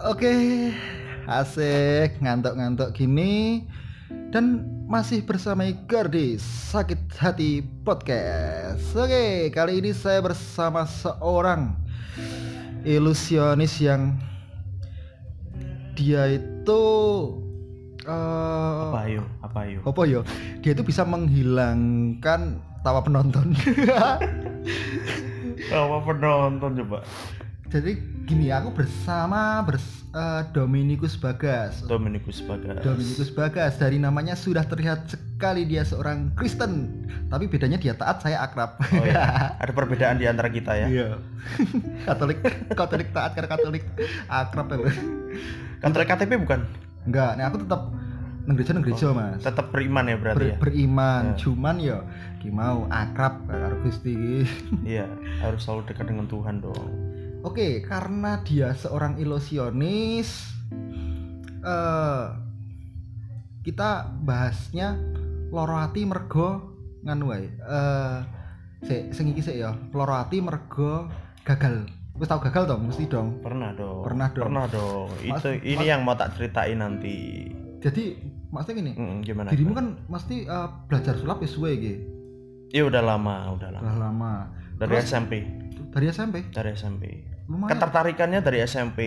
Oke, asik ngantuk-ngantuk gini dan masih bersama Igor di Sakit Hati Podcast. Oke, kali ini saya bersama seorang ilusionis yang dia itu eh, apa ayo apa ayo apa ya? Dia itu bisa menghilangkan tawa penonton. apa penonton coba Jadi gini, aku bersama bers eh, Dominikus Bagas. Dominikus Bagas Dominikus Bagas dari namanya sudah terlihat sekali dia seorang Kristen, tapi bedanya dia taat saya akrab. oh ya ada perbedaan di antara kita ya Iya. Katolik, Katolik taat karena Katolik akrab ya. Katolik KTP bukan Enggak, nih aku tetap nang gereja nang gereja Mas. tetap beriman ya berarti Ber- ya beriman, Ya. cuman ya gimau akrab karo Gusti. iya harus selalu dekat dengan Tuhan dong Oke, karena dia seorang ilusionis, eh kita bahasnya loro ati mergo nganu wae. Eh sik sing iki sik ya, loro ati mergo gagal. Wis tau gagal dong, mesti dong. pernah dong Pernah dong. pernah dong Mas- itu ini mas- yang mau tak ceritain nanti Jadi maksudnya gini, Mm, gimana dirimu kan mesti eh, belajar sulap ya suwe iki. ya udah lama udah lama Udah lama. dari Terus- SMP Dari SMP. dari SMP Lumayan. ketertarikannya dari SMP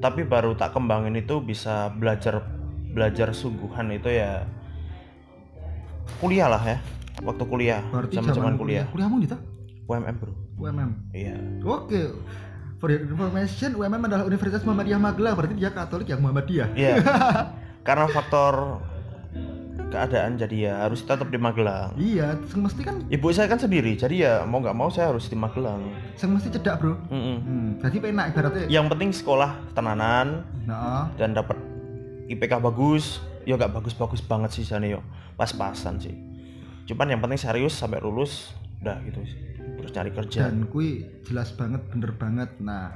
tapi baru tak kembangin itu bisa belajar belajar sungguhan itu ya kuliah lah ya waktu kuliah Berarti zaman zaman kuliah Kuliahmu di ta? UMM bro UMM. iya Oke. For your information, UMM adalah Universitas Muhammadiyah Magelang, berarti dia Katolik yang Muhammadiyah. iya karena faktor keadaan jadi ya harus tetap di Magelang Iya, sing mesti kan, ibu saya kan sendiri jadi ya mau nggak mau saya harus di Magelang sing mesti cedak bro. Mm-mm. Hmm, jadi penak ibaratnya. yang penting sekolah tenanan Nah, dan dapat IPK bagus ya nggak bagus-bagus banget sih sana yo pas-pasan sih cuman yang penting serius sampai lulus udah gitu sih terus cari kerja dan kui jelas banget, bener banget. Nah,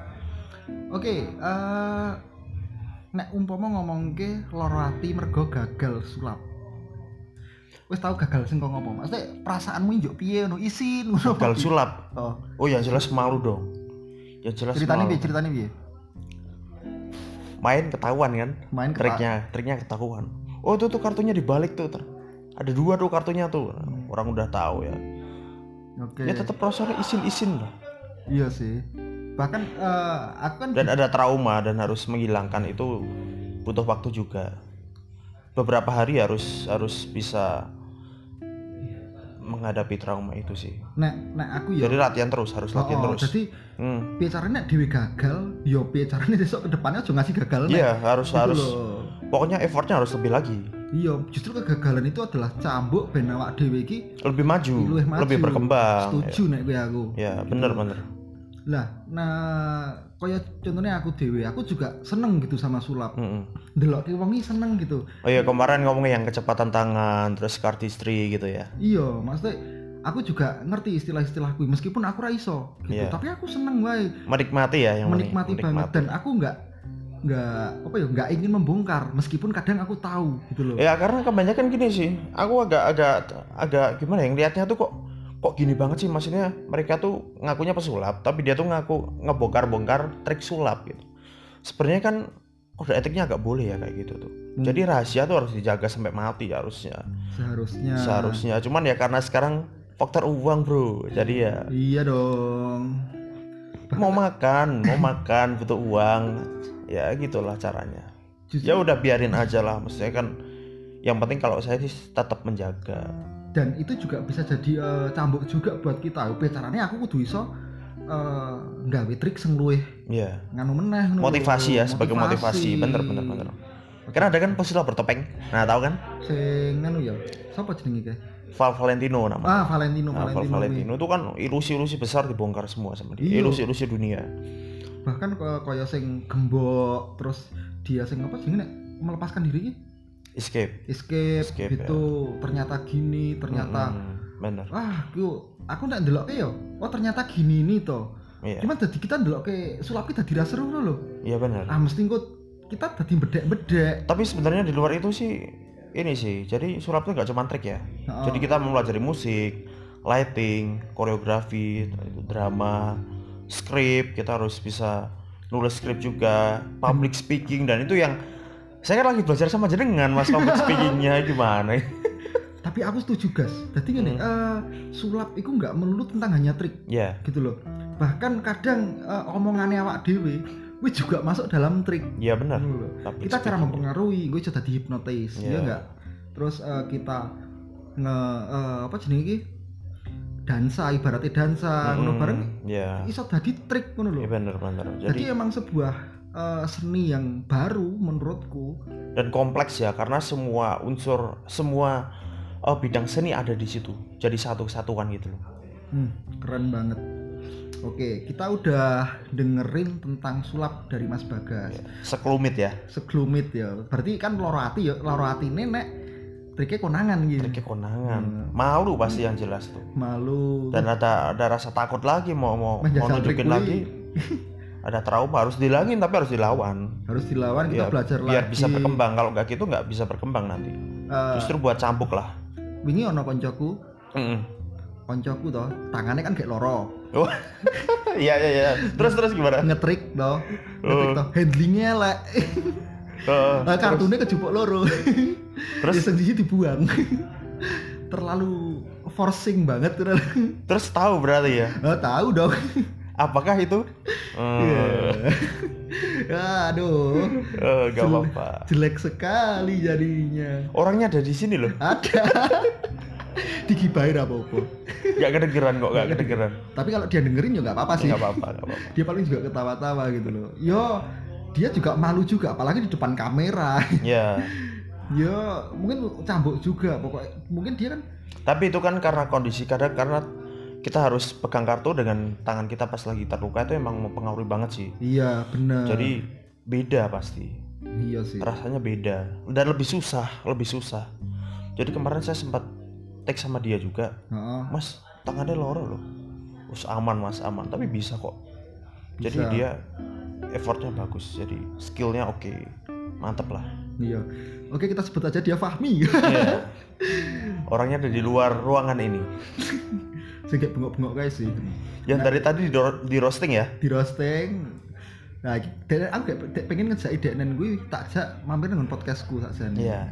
oke. eh nek umpama ngomong ke loro ati mergo gagal sulap. Wis tau gagal sing kok ngomong. Maksudnya perasaanmu njuk piye ngono isin ngono. gagal sulap Oh, oh ya jelas malu dong ya jelas ceritanya malu. piye? Ceritanya piye? main ketahuan kan Main keta- triknya triknya ketahuan oh itu tuh kartunya dibalik tuh ter. ada dua tuh kartunya tuh orang udah tahu ya Oke. ya tetap prosesnya isin-isin lah Iya sih. Bahkan eh, aku kan dan ada trauma dan harus menghilangkan itu butuh waktu juga beberapa hari harus harus bisa menghadapi trauma itu sih. Nek nek aku ya jadi latihan terus harus latihan Oh, terus. Jadi hmm. piye carane nek dhewe gagal, yo piye carane besok ke depannya aja ngasih gagal nek. iya harus Gitu harus. loh. pokoknya effortnya harus lebih lagi. Iya, justru kegagalan itu adalah cambuk ben awak dhewe iki lebih maju, lebih berkembang. Setuju nek kowe aku. ya, ya bener bener. Lah, nah kaya contohnya aku dhewe, aku juga seneng gitu sama sulap. Mm-mm. Delok ki wong iki seneng gitu. oh iya kemarin ngomongnya yang kecepatan tangan terus cardistry gitu ya Iya, maksudnya aku juga ngerti istilah-istilah kuwi meskipun aku ra iso gitu. Iya. Tapi aku seneng wae. menikmati ya yang penting. menikmati, banget dan aku nggak nggak apa ya nggak ingin membongkar meskipun kadang aku tahu gitu loh Ya karena kebanyakan gini sih, aku agak agak agak gimana yang lihatnya tuh kok kok gini banget sih maksudnya mereka tuh ngakunya pesulap, tapi dia tuh ngaku ngebongkar-bongkar trik sulap gitu. Sebenarnya kan kode etiknya agak boleh ya kayak gitu tuh. Hmm. Jadi rahasia tuh harus dijaga sampai mati harusnya. seharusnya Seharusnya, cuman ya karena sekarang faktor uang bro, jadi ya iya dong mau makan, mau makan butuh uang, ya gitulah caranya. Justru- Ya udah biarin aja lah, maksudnya kan yang penting kalau saya sih tetap menjaga. Dan itu juga bisa jadi eh, cambuk juga buat kita. Oke, caranya aku kudu iso eh nggawe trik sing luwih Iya. nganu meneh motivasi ya sebagai motivasi. bener bener bener. Karena ada kan pesulap bertopeng nah tahu kan? Sing nganu ya sapa jenenge ke Val Valentino nama ah Valentino nah, Val Valentino, Valentino itu kan ilusi-ilusi besar dibongkar semua sama dia. Iya. ilusi-ilusi dunia. Bahkan kaya kaya sing gembok terus dia sing apa jenenge nek melepaskan diri iki escape. Escape, Escape, gitu. ternyata gini ternyata Mm-mm, bener. Wah yo aku ndak ndelok yo. Oh ternyata gini nih toh. Iya. Cuman jadi kita ndelok ke sulap kita dirasa seru loh iya bener. Ah mesti kok kita jadi bedek-bedek tapi sebenarnya di luar itu sih ini sih jadi sulap itu nggak cuma trik ya. Heeh. jadi kita mempelajari musik lighting koreografi itu drama skrip kita harus bisa nulis skrip juga public speaking dan itu yang saya kan lagi belajar sama jenengan mas public speakingnya gimana? Tapi aku setuju gas. Jadi gini Hmm. eh, sulap itu nggak melulu tentang hanya trik. Ya gitu loh. Bahkan kadang eh, omongannya awak dewe gue juga masuk dalam trik. Ya benar. Ngono loh. Public kita cara mempengaruhi gue sudah dihipnotis Iya. ya enggak terus eh, kita nge eh, apa jenis ini dansa ibaratnya dansa ngono Mm, bareng ya iso dadi trik ngono ya loh benar benar. Jadi jadi emang sebuah eh, seni yang baru menurutku. Dan kompleks ya karena semua unsur semua eh, bidang seni ada di situ. Jadi satu kesatuan gitu loh. Hmm, keren banget. Oke kita udah dengerin tentang sulap dari Mas Bagas. Sekelumit ya. Seglumit ya. Berarti kan loro ati ya loro ati nek triknya konangan gitu. Triknya konangan. Hmm. malu pasti yang jelas tuh. Malu. Dan ada ada rasa takut lagi mau mau mau Menjajal trik nunjukin lagi ada trauma harus dilangin tapi harus dilawan. Harus dilawan kita Ya, belajar biar lagi. bisa berkembang. Kalau nggak gitu nggak bisa berkembang nanti. Eh, justru buat cambuk lah. Wingi ono koncoku? Mm-mm. koncoku toh tangannya kan kayak loro. Oh. iya iya iya. Terus terus gimana? Ngetrik toh. Ngetrik Oh. toh. Handlingnya lek Eh, Nah, kartunya kejupuk loro. Terus? terus siji dibuang. Terlalu forcing banget terus tahu berarti ya? Oh, tahu dong apakah itu? Iya. Hmm, aduh. Eh, gak Jel- apa-apa. jelek sekali jadinya. Orangnya ada di sini loh. Ada. Digibahin apa apa. Nggak kedengeran kok nggak kedengeran. tapi kalau dia dengerin ya nggak apa-apa sih. Nggak apa-apa nggak apa-apa. Dia paling juga ketawa-tawa gitu loh. Yo dia juga malu juga apalagi di depan kamera. Ya ya mungkin cambuk juga pokoknya. Mungkin dia kan tapi itu kan karena kondisi kadang karena kita harus pegang kartu dengan tangan kita pas lagi terluka itu emang mempengaruhi banget sih. Iya benar. Jadi beda pasti. Iya sih. Rasanya beda. Dan lebih susah lebih susah. Jadi kemarin saya sempat teks sama dia juga. Heeh. mas tangannya loro loh. Us aman mas aman. Tapi bisa kok. Jadi Bisa. dia effortnya bagus. Jadi skillnya oke. Mantep lah. Iya. Oke kita sebut aja dia Fahmi. Iya. orangnya ada di luar ruangan ini kayak bengok-bengok guys sih. Yang dari tadi di, di roasting ya? di roasting. Nah dan aku kayak pe- pengen ngejak ide dan gue tak ajak mampir dengan podcastku saja iya.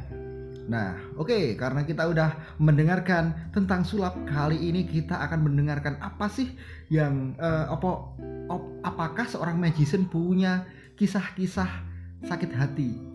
Nah, oke, karena kita udah mendengarkan tentang sulap kali ini kita akan mendengarkan apa sih yang eh, apa op- apakah seorang magician punya kisah-kisah sakit hati?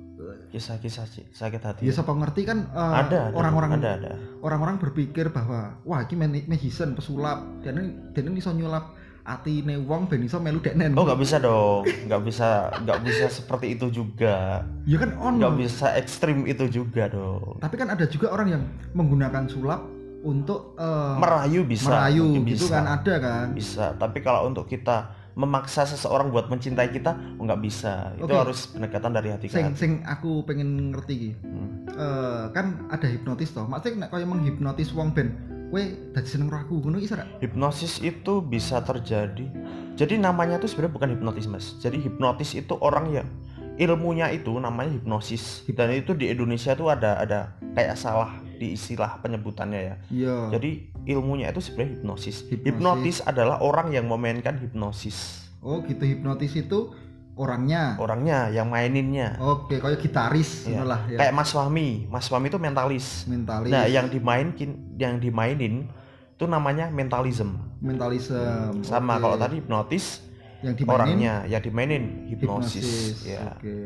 Kisah-kisah sih, sakit hati. Ya siapa ngerti kan eh, ada orang-orang ada ada. orang-orang berpikir bahwa wah ini magician pesulap. Dan dan ini iso nyulap ati wong ben iso melu deknen. oh nggak bisa dong. Nggak bisa nggak bisa seperti itu juga. Ya kan on. nggak bisa ekstrim itu juga dong. Tapi kan ada juga orang yang menggunakan sulap untuk eh, merayu bisa. merayu mungkin gitu bisa. kan ada kan. bisa. Tapi kalau untuk kita memaksa seseorang buat mencintai kita oh, nggak bisa itu Oke. harus pendekatan dari hati ke sing hati sing aku pengen ngerti. Hmm. Eh, kan ada hipnotis toh. Maksudnya nek kaya menghipnotis wong ben kowe dadi seneng karo aku ngono iso ra? hipnosis itu bisa terjadi jadi namanya tuh sebenarnya bukan hipnotis mas jadi hipnotis itu orang yang ilmunya itu namanya hipnosis dan itu di Indonesia tuh ada ada kayak salah di istilah penyebutannya ya Iya. jadi ilmunya itu sebenarnya hipnosis. Hipnosis. hipnotis adalah orang yang memainkan hipnosis Oh, gitu hipnotis itu orangnya. orangnya yang maininnya Oke, kayak gitaris ngono lah ya. kayak Mas Fahmi Mas Fahmi itu mentalis mentalis. nah yang dimainin yang dimainin itu namanya mentalism mentalism. sama Oke. kalau tadi hipnotis yang dimainin orangnya yang dimainin hipnosis, hipnosis. ya Oke.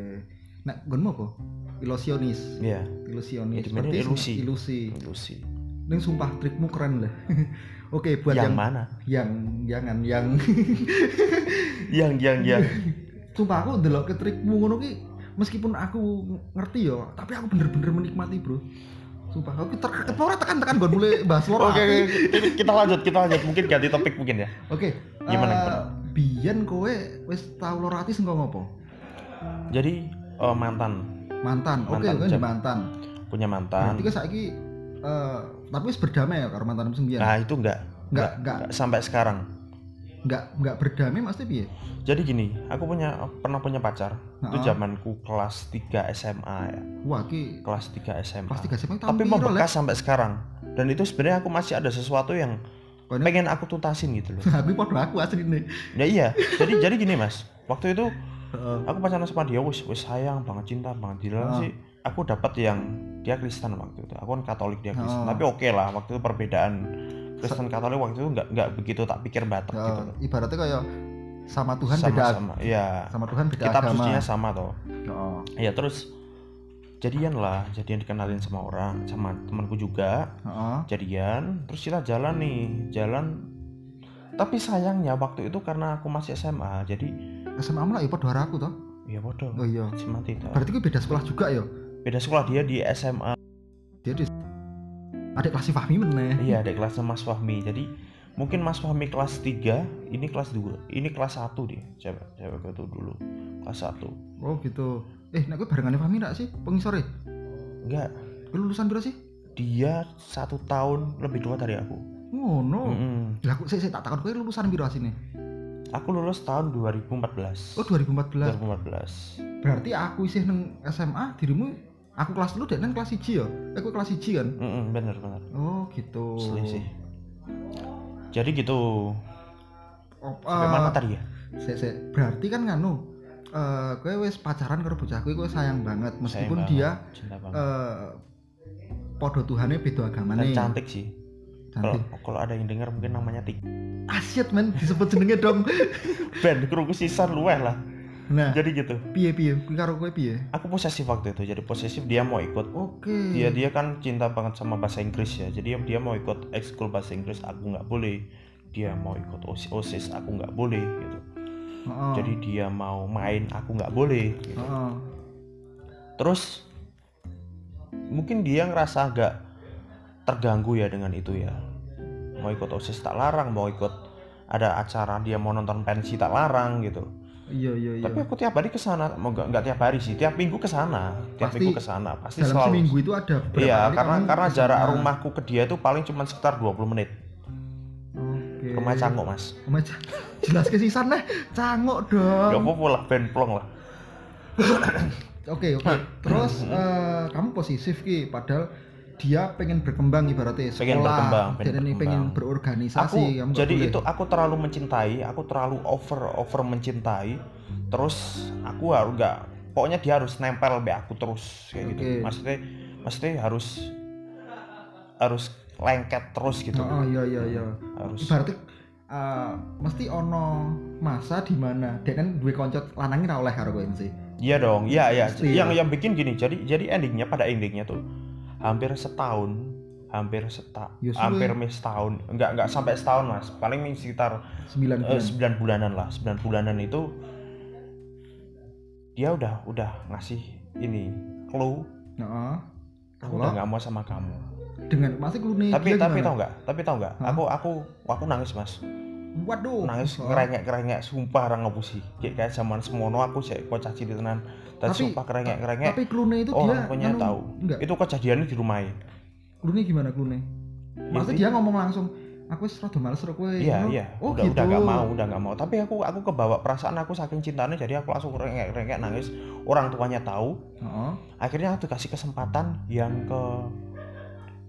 Nah, gonmu apa? Ilusionis. ya Ilusionis. Ya, Berarti ilusi. Ilusi. ilusi Ning sumpah trikmu keren lah. Oke, buat yang yang mana yang jangan yang yang yang yang sumpah aku ndelok ke trikmu ngono ki meskipun aku ngerti yo tapi aku bener-bener menikmati bro sumpah aku terkeket ora tekan-tekan gon mulai bahas loro oke oke. kita lanjut kita lanjut mungkin ganti topik mungkin ya oke Gimana, eh, gimana? biyen kowe wis tau loro ati ngopo jadi eh, mantan mantan. Oke di Jam. mantan? Punya mantan. Berarti kan saiki eh, tapi berdamai ya karo mantan sembilan nah itu enggak Enggak, enggak. sampai sekarang. Nggak nggak berdamai maksudnya piye? Jadi gini aku punya pernah punya pacar. Itu Heeh. zamanku kelas 3 SMA ya. Wah ki kelas 3 SMA pasti gak SMA tahun tapi membekas Lek? sampai sekarang. Dan itu sebenarnya aku masih ada sesuatu yang Pokoknya- pengen aku tuntasin gitu loh. Aku podo aku asli nih ya iya. Jadi jadi gini mas. Waktu itu Aku pacaran sama dia wis wis sayang banget cinta banget. Dia Ah. sih aku dapat yang dia Kristen waktu itu. Aku kan Katolik dia Kristen. Ah. tapi oke lah waktu itu perbedaan Kristen Katolik waktu itu nggak nggak begitu tak pikir batak Ya, gitu loh. ibaratnya kayak sama Tuhan beda sama-sama ya sama Tuhan beda kitab agama. sucinya sama toh. Heeh. ya terus jadian lah jadian dikenalin sama orang sama temanku juga. Heeh. jadian terus kita jalan nih jalan. Tapi sayangnya waktu itu karena aku masih SMA jadi SMA lah ya karo aku toh. Ya bodoh oh iya. SMA tidak. Berarti gue beda sekolah juga ya? Beda sekolah dia di SMA dia di adik kelas Fahmi meneh. Iya ada kelasnya Mas Fahmi. Jadi mungkin Mas Fahmi kelas 3 ini kelas 2 ini kelas 1 dia. Cewek cewek itu dulu kelas 1 oh gitu. Eh nek gue barengannya Fahmi enggak sih? Pengisore? Enggak. Lulusan berapa sih? Dia satu tahun lebih tua dari aku. Oh no Mm-mm. lah aku saya, saya tak takut gue lulusan biru sini aku lulus tahun 2014 oh 2014 2014 berarti aku isih neng SMA dirimu aku kelas dulu dan neng kelas 1 ya? Eh gue kelas 1 kan? Mm-mm, bener bener. Oh gitu. Selisih jadi gitu. Oh, sampai eh, mana tadi ya? Sik, sik. berarti kan nganu eh gue wis pacaran karo bocah gue sayang banget. Meskipun Sayang dia banget, banget. eh podo Tuhannya beda agama dan nih cantik sih kalau ada yang dengar mungkin namanya Tik. Asyik men. Disebut jenenge dong Ben kerungu sisan luweh lah. Nah. Jadi gitu. Piye piye? Karo kowe piye? Aku posesif waktu itu jadi posesif dia mau ikut. Oke. Dia dia kan cinta banget sama bahasa Inggris ya. Jadi dia mau ikut ekskul bahasa Inggris aku nggak boleh. Dia mau ikut OSIS, OSIS aku nggak boleh gitu. Heeh. jadi dia mau main aku nggak boleh gitu. Heeh. terus mungkin dia ngerasa agak terganggu ya dengan itu ya. Mau ikut osis tak larang mau ikut ada acara dia mau nonton pensi tak larang gitu. Iya iya iya. Tapi aku tiap hari ke sana mau nggak nggak tiap hari sih tiap minggu ke sana tiap Pasti minggu ke sana pasti dalam selalu. seminggu itu ada iya karena karena ke sana. jarak rumahku ke dia itu paling cuma sekitar 20 menit. Oke. Rumah cangkok mas. Rumah Cang- jelas ke sisan nih cangok ya dong apa lah ben plong lah. Oke oke. Terus eh, kamu posesif ki. Padahal dia pengen berkembang ibaratnya sekolah Pengen berkembang, pengen berkembang. pengen aku berorganisasi kamu nggak jadi boleh. itu aku terlalu mencintai aku terlalu over over mencintai. Terus aku harus nggak pokoknya dia harus nempel be aku terus kayak gitu. Oke. maksudnya maksudnya harus harus lengket terus gitu. Oh, iya iya iya. Harus. Ibaratnya eh, mesti ono masa di mana dia kan duwe konco lanangin oleh karo kowe mesti. Iya dong iya iya. Yang yang bikin gini jadi jadi endingnya pada endingnya tuh hampir setahun hampir seta Ya, hampir mis setahun enggak enggak sampai setahun mas. Paling sekitar 9 Eh, bulan. sembilan bulanan lah sembilan bulanan itu dia udah udah ngasih ini clue. Heeh. aku udah nggak mau sama kamu. Dengan masih tapi dia tapi gimana? tau nggak? Tapi tau nggak? Aku aku aku nangis mas waduh. Nangis Oh. kerengek kerengek sumpah orang ngebusi. Kayak kayak zaman semono aku sih kocah cilik tenan. Dan Tapi- sumpah kerengek kerengek tapi kelune itu orang dia punya anu, tahu. Enggak. Itu kejadiannya di rumah kelune gimana kelune maksudnya dia ngomong langsung aku wis rada males karo kowe. Iya iya, oh udah gitu. udah nggak mau, udah nggak mau. Tapi aku aku kebawa perasaan aku saking cintanya, jadi aku langsung rengek rengek nangis. Orang tuanya tahu, Heeh. akhirnya aku dikasih kesempatan yang ke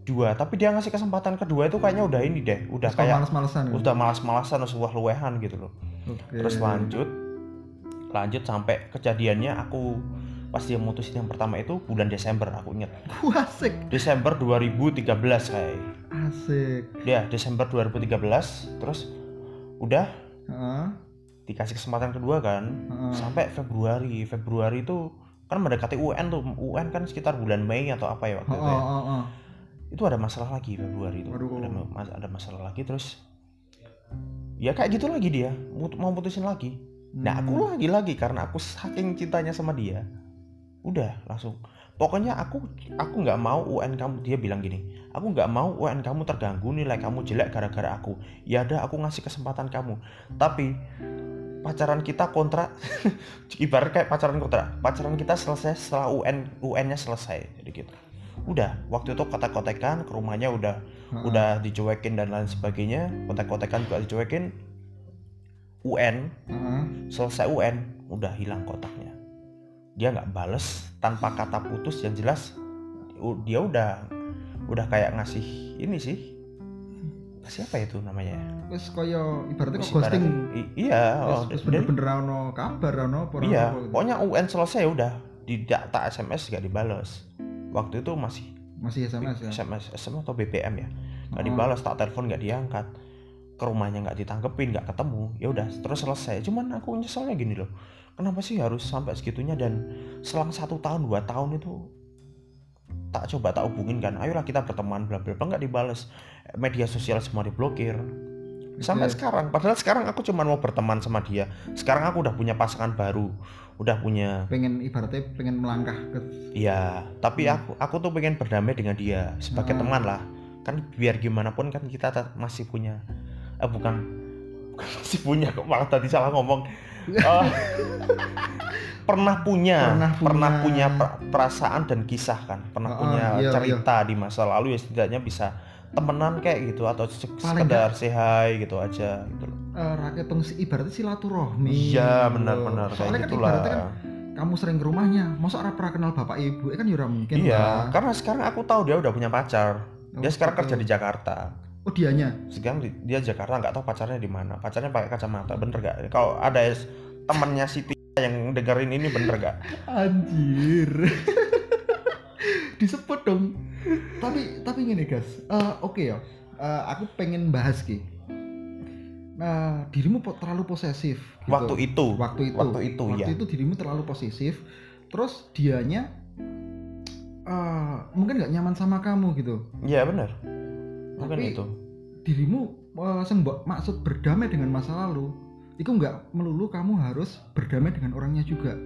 dua tapi dia ngasih kesempatan kedua itu kayaknya udah ini deh udah kayak males-malesan ya? udah malas-malasan sebuah luwehan gitu loh Oke. terus lanjut lanjut sampai kejadiannya aku pas dia mutusin yang pertama itu bulan Desember aku inget asik Desember 2013 kayak asik dia Desember 2013 terus udah Heeh. dikasih kesempatan kedua kan Heeh. sampai Februari Februari itu kan mendekati UN tuh UN kan sekitar bulan Mei atau apa ya waktu Heeh, itu ya. heeh, heeh. Itu ada masalah lagi Februari itu. Waduh. ada, ma- ada masalah lagi terus ya kayak gitu lagi dia mau putusin lagi. Nah Hmm. aku lagi lagi karena aku saking cintanya sama dia udah langsung. Pokoknya aku aku nggak mau UN kamu dia bilang gini aku nggak mau UN kamu terganggu nilai kamu jelek gara-gara aku. Ya ada aku ngasih kesempatan kamu. Tapi pacaran kita kontrak ibarat kayak pacaran kontrak pacaran kita selesai setelah UN UN-nya selesai jadi gitu udah waktu itu kotek-kotekan ke rumahnya udah Heeh. udah dicuekin dan lain sebagainya. Kotek-kotekan juga dicuekin. UN Heeh. selesai UN udah hilang kotaknya. Dia nggak bales tanpa kata putus yang jelas dia udah udah kayak ngasih ini sih. Siapa itu namanya? Wis kaya ibaratnya kok ghosting. iya wis oh, bener-bener ono kabar ono apa iya apa gitu. pokoknya UN selesai udah. Tidak tak SMS gak dibalas waktu itu masih masih SMS ya? SMS SMS atau BBM ya? Nggak Oh. dibalas tak telepon nggak diangkat. Ke rumahnya nggak ditangkepin nggak ketemu ya udah terus selesai. Cuman aku nyeselnya gini loh kenapa sih harus sampai segitunya? Dan selang satu tahun dua tahun itu tak coba tak hubungin kan? Ayolah kita berteman bla bla bla. Nggak dibales media sosial semua diblokir sampai sekarang padahal sekarang aku cuma mau berteman sama dia sekarang aku udah punya pasangan baru udah punya pengen ibaratnya pengen melangkah ke Iya, tapi aku aku tuh pengen berdamai dengan dia sebagai Hmm. teman lah. Kan biar gimana pun kan kita masih punya eh bukan bukan masih punya kok malah tadi salah ngomong. Eh, pernah punya Pernah pernah punya. punya, per- perasaan dan kisah kan, pernah Ah, punya iya, cerita di masa lalu ya setidaknya bisa temenan kayak gitu atau se- Paling sekedar say hi gitu aja gitu loh. eh, rakyat tong ibaratnya silaturahmi Iya, gitu. benar-benar soalnya kayak kan gitulah. ibaratnya kan kamu sering ke rumahnya masa ora pernah kenal bapak ibu ya kan ya mungkin Iya, lah. karena sekarang aku tahu dia udah punya pacar. Dia Oh, sekarang gitu. kerja di Jakarta. oh dianya sekarang di- dia Jakarta nggak tahu pacarnya di mana pacarnya pakai kacamata bener gak kalau ada temennya Siti yang dengerin ini bener gak anjir disebut dong tapi tapi gini guys. Eh, oke ya. Eh, aku pengen bahas ki. Nah dirimu terlalu posesif gitu. waktu itu. Waktu itu. Waktu itu waktu ya itu dirimu terlalu posesif. Terus dianya eh, mungkin nggak nyaman sama kamu gitu. Iya bener mungkin Tapi- itu. dirimu eh, sing mbok maksud berdamai dengan masa lalu itu nggak melulu kamu harus berdamai dengan orangnya juga.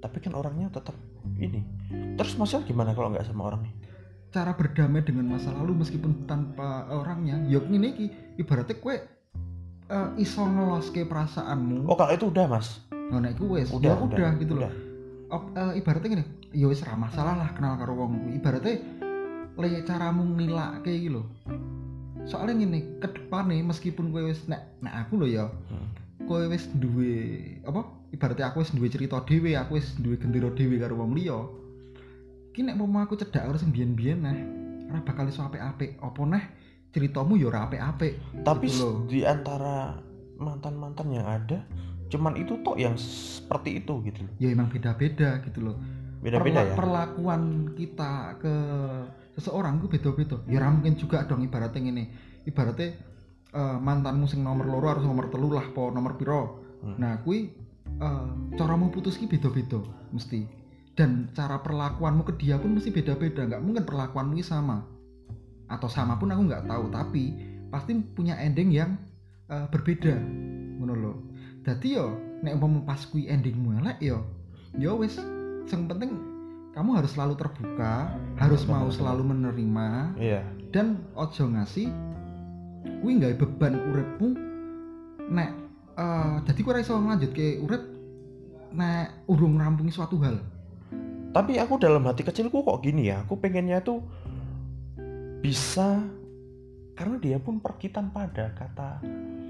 Tapi kan orangnya tetap ini. Terus masalah gimana kalau nggak sama orangnya cara berdamai dengan masa lalu meskipun tanpa orangnya. Yuk ini iki ibaratnya kue eh, iso ngeloske perasaanmu. Oh kalau itu udah mas? Nah nek iku wis. Udah ya udah, gitu loh. udah. Op- eh, ibaratnya gini. Ya wis ra masalah lah kenal karo wong ibaratnya le caramu nilak kayak gitu loh soalnya gini ke depan nih meskipun gue wis nek nek aku loh ya Hmm. kowe wis duwe apa ibaratnya aku wis duwe cerita dhewe aku wis duwe gendera dhewe karo wong liya. Ki nek mau aku cedak karo sing biyen-biyen nah ora bakal iso apik-apik. Apa neh? Ceritamu ya ora apik-apik tapi Gitu di antara mantan mantan yang ada cuman itu tok yang seperti itu gitu loh. Ya emang beda-beda gitu loh. Beda beda Perla- ya? perlakuan kita ke seseorang itu beda-beda. Ya ora mungkin juga dong ibaratnya ini ibaratnya eh, mantanmu sing nomor loro harus nomor telu lah po nomor piro. Hmm. nah kui eh, caramu putus ki beda-beda mesti. Dan cara perlakuanmu ke dia pun mesti beda-beda nggak mungkin perlakuanmu sama. Atau sama pun aku nggak tahu tapi pasti punya ending yang eh, berbeda lho. Dadi yo nek umpama pas kui endingmu elek yo yo wis yang penting kamu harus selalu terbuka harus mau selalu menerima iya. dan ojo ngasih kuwi nggak beban uripmu nek eh jadi ora iso lanjut ke urip nek urung rampungi suatu hal? Tapi aku dalam hati kecilku kok gini ya aku pengennya tuh bisa karena dia pun pergi tanpa ada kata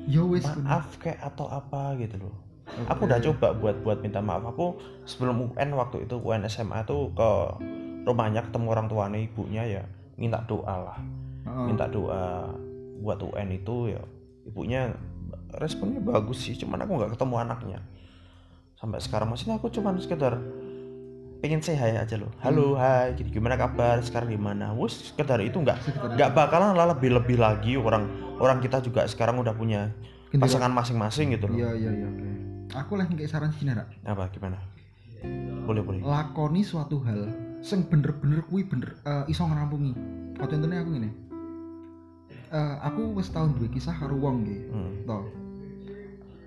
ya wis maaf kayak atau apa gitu loh. Oke. aku udah coba buat buat minta maaf. Aku sebelum UN waktu itu UN SMA tuh ke rumahnya ketemu orang tuanya ibunya ya minta doa lah. Minta doa buat UN itu ya ibunya responnya bagus sih cuman aku nggak ketemu anaknya. Sampai sekarang maksudnya aku cuman sekedar pengen say hi aja loh. Halo hai gini gimana kabar sekarang gimana wus sekedar itu nggak nggak bakalan lah lebih lebih lagi orang orang kita juga sekarang udah punya pasangan masing-masing gitu loh. Iya iya iya oke. Aku lagi kayak saran sini Ra. apa gimana? Boleh boleh. Lakoni suatu hal sing bener-bener kuwi bener eh, iso ngerampungi. Kau contohnya aku gini Eh, aku wis tahun duwe kisah karo wong nggih Hmm. toh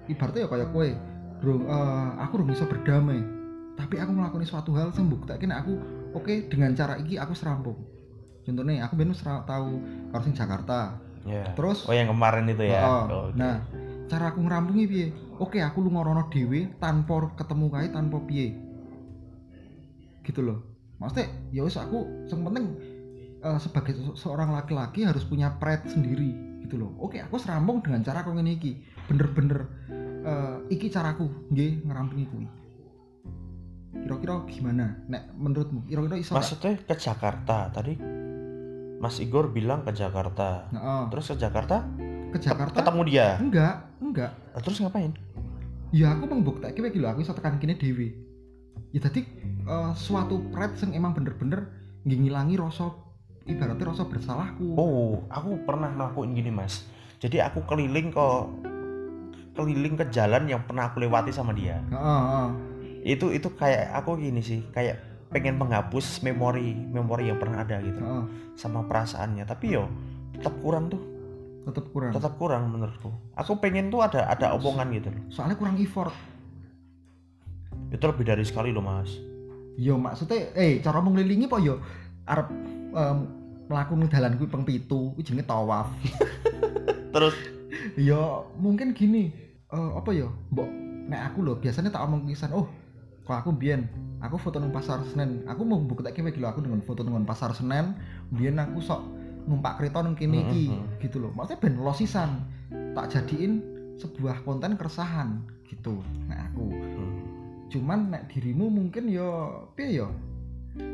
ibaratnya ya kayak kue bro eh, aku belum bisa berdamai tapi aku melakukan suatu hal sing buktikan aku oke dengan cara iki aku serampung. Contohnya aku bener serah tahu harus sing Jakarta. Ya. terus oh yang kemarin itu ya? Oh, Oh, oke. nah cara aku ngerampungi piye? Oke aku lu ngorono dhewe tanpa ketemu kae tanpa piye? Gitu loh. Maksudnya ya wis aku yang penting eh, sebagai se- seorang laki-laki harus punya pride sendiri gitu loh. Oke aku serampung dengan cara aku iki. Bener-bener eh, iki caraku nggih ngerampungi kuwi. Kira-kira gimana? Nek menurutmu kira-kira iso maksudnya ke Jakarta tadi Mas Igor bilang ke Jakarta. Heeh. terus ke Jakarta? Ke Jakarta? Ketemu dia? Enggak enggak. Terus ngapain? Ya aku membuktikan kayak gitu aku bisa tekan kini dewi ya tadi eh, suatu pride yang emang bener-bener ngilangi rasa ibaratnya rasa bersalahku. Oh aku pernah ngelakuin gini mas. Jadi aku keliling ke keliling ke jalan yang pernah aku lewati sama dia. Heeh, heeh. itu itu kayak aku gini sih kayak pengen menghapus memori memori yang pernah ada gitu. Heeh. sama perasaannya tapi yo tetap kurang tuh. Tetap kurang. Tetap kurang menurutku. Aku pengen tuh ada ada omongan gitu loh. soalnya kurang effort. Itu lebih dari sekali loh mas. Yo maksudnya eh cara mengelilingi po yo? Arep em, melakukan dalan kuwi peng pitu kuwi jenenge tawaf. Terus yo mungkin gini eh, apa yo mbok nek aku loh biasanya tak omong kisan oh kalau aku biyen aku foto nang pasar Senen. Aku mau bukti kayak gitu aku dengan foto nang pasar Senen biyen aku sok numpak kereta nang kene iki Mhm. gitu loh maksudnya ben losisan tak jadiin sebuah konten keresahan gitu nek aku. Hmm, cuman nek dirimu mungkin yo piye yo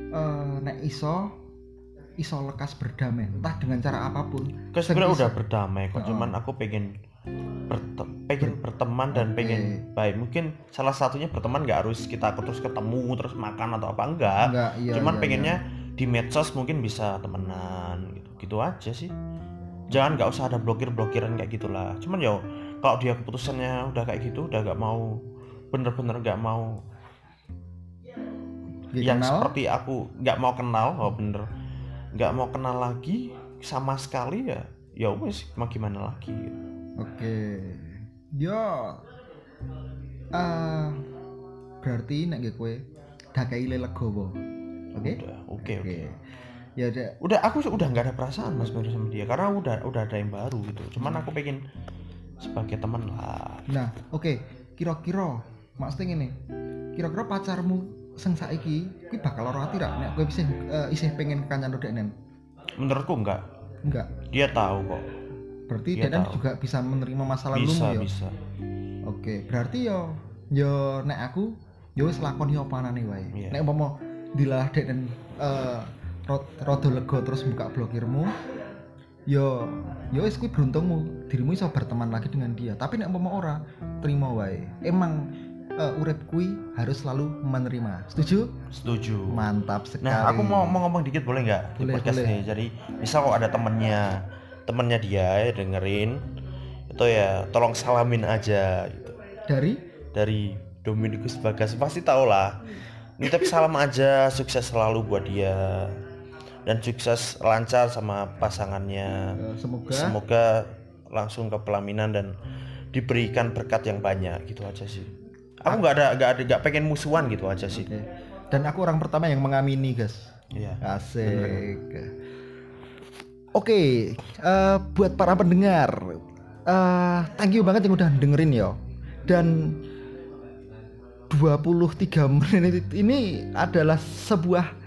Eh, nek iso iso lekas berdamai entah dengan cara apa pun. Kan sebenarnya udah berdamai kok Heeh. cuman aku pengen berte- pengen berteman dan pengen baik. Mungkin salah satunya berteman nggak harus kita terus ketemu terus makan atau apa enggak enggak iya cuman iya, pengennya di medsos mungkin bisa temenan gitu gitu aja sih. Jangan nggak usah ada blokir blokiran kayak gitulah. Cuman yo kalau dia keputusannya udah kayak gitu udah nggak mau bener-bener nggak mau iya. yang Kenal? seperti aku nggak mau kenal oh bener nggak mau kenal lagi sama sekali ya ya wes mau gimana lagi gitu. Oke. Yo. eh berarti nek gue kue dakai legowo. Oke? udah oke oke Ya udah. udah aku udah nggak ada perasaan mas baru sama dia karena udah udah ada yang baru gitu cuman aku pengen sebagai teman lah Nah, oke. Kira-kira maksudnya ngene. Kira-kira pacarmu sing saiki kuwi bakal lara ati ra nek kowe isih eh, isih pengen kancan deknen? menurutku enggak Enggak. dia tahu kok Berarti Dia tahu. juga bisa menerima masalah bisa ya. bisa Oke, berarti yo yo nek aku yo wis lakoni apa anane wae. Iya. Nek umpama dilalah dek dan eh ro- rada lega terus buka blokirmu, yo yo wis kuwi beruntungmu. Dirimu iso berteman lagi dengan dia. Tapi nek umpama ora, terima wae. Emang eh, urip kuwi harus selalu menerima. Setuju? setuju. Mantap sekali. nah aku mau mau ngomong dikit boleh nggak? Di podcast boleh. ini. Jadi misal kok ada temennya. Temennya dia ya dengerin. Itu ya tolong salamin aja gitu. Dari? Dari Dominikus Bagas. Pasti tau lah. Nitip salam aja sukses selalu buat dia. Dan sukses lancar sama pasangannya. Eh, semoga. Semoga langsung ke pelaminan dan diberikan berkat yang banyak gitu aja sih aku nggak ada nggak ada nggak pengen musuhan gitu aja sih Oke. Dan aku orang pertama yang mengamini, guys. Iya. Asik. Oke, eh, buat para pendengar, eh, thank you banget yang udah dengerin ya. Dan 23 menit ini adalah sebuah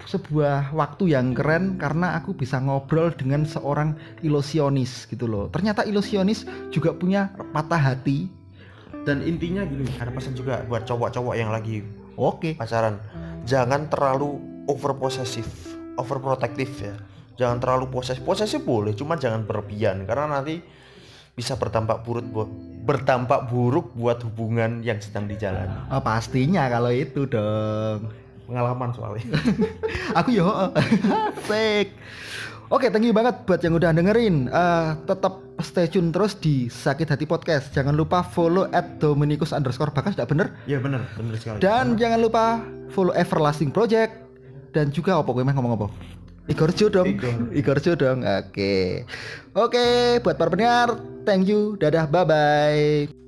sebuah waktu yang keren karena aku bisa ngobrol dengan seorang ilusionis gitu loh. Ternyata ilusionis juga punya patah hati. Dan intinya gini ada pesan juga buat cowok-cowok yang lagi Oke. pacaran. Jangan terlalu over posesif over protektif ya. Jangan terlalu posesif posesif boleh cuma jangan berlebihan. Karena nanti bisa berdampak buruk buat berdampak buruk buat hubungan yang sedang dijalani. Oh, pastinya kalau itu dong. pengalaman soalnya. Aku yo fake oke thank you banget buat yang udah dengerin. Eh, tetap stay tune terus di sakit hati podcast. Jangan lupa follow at dominikus underscore bakas tidak bener? Ya bener. Bener sekali. Dan jangan lupa follow everlasting project. Dan juga apa gue mah ngomong apa Igor Jo dong. Igor. Igor Jo dong oke. Oke buat para pendengar thank you. Dadah bye bye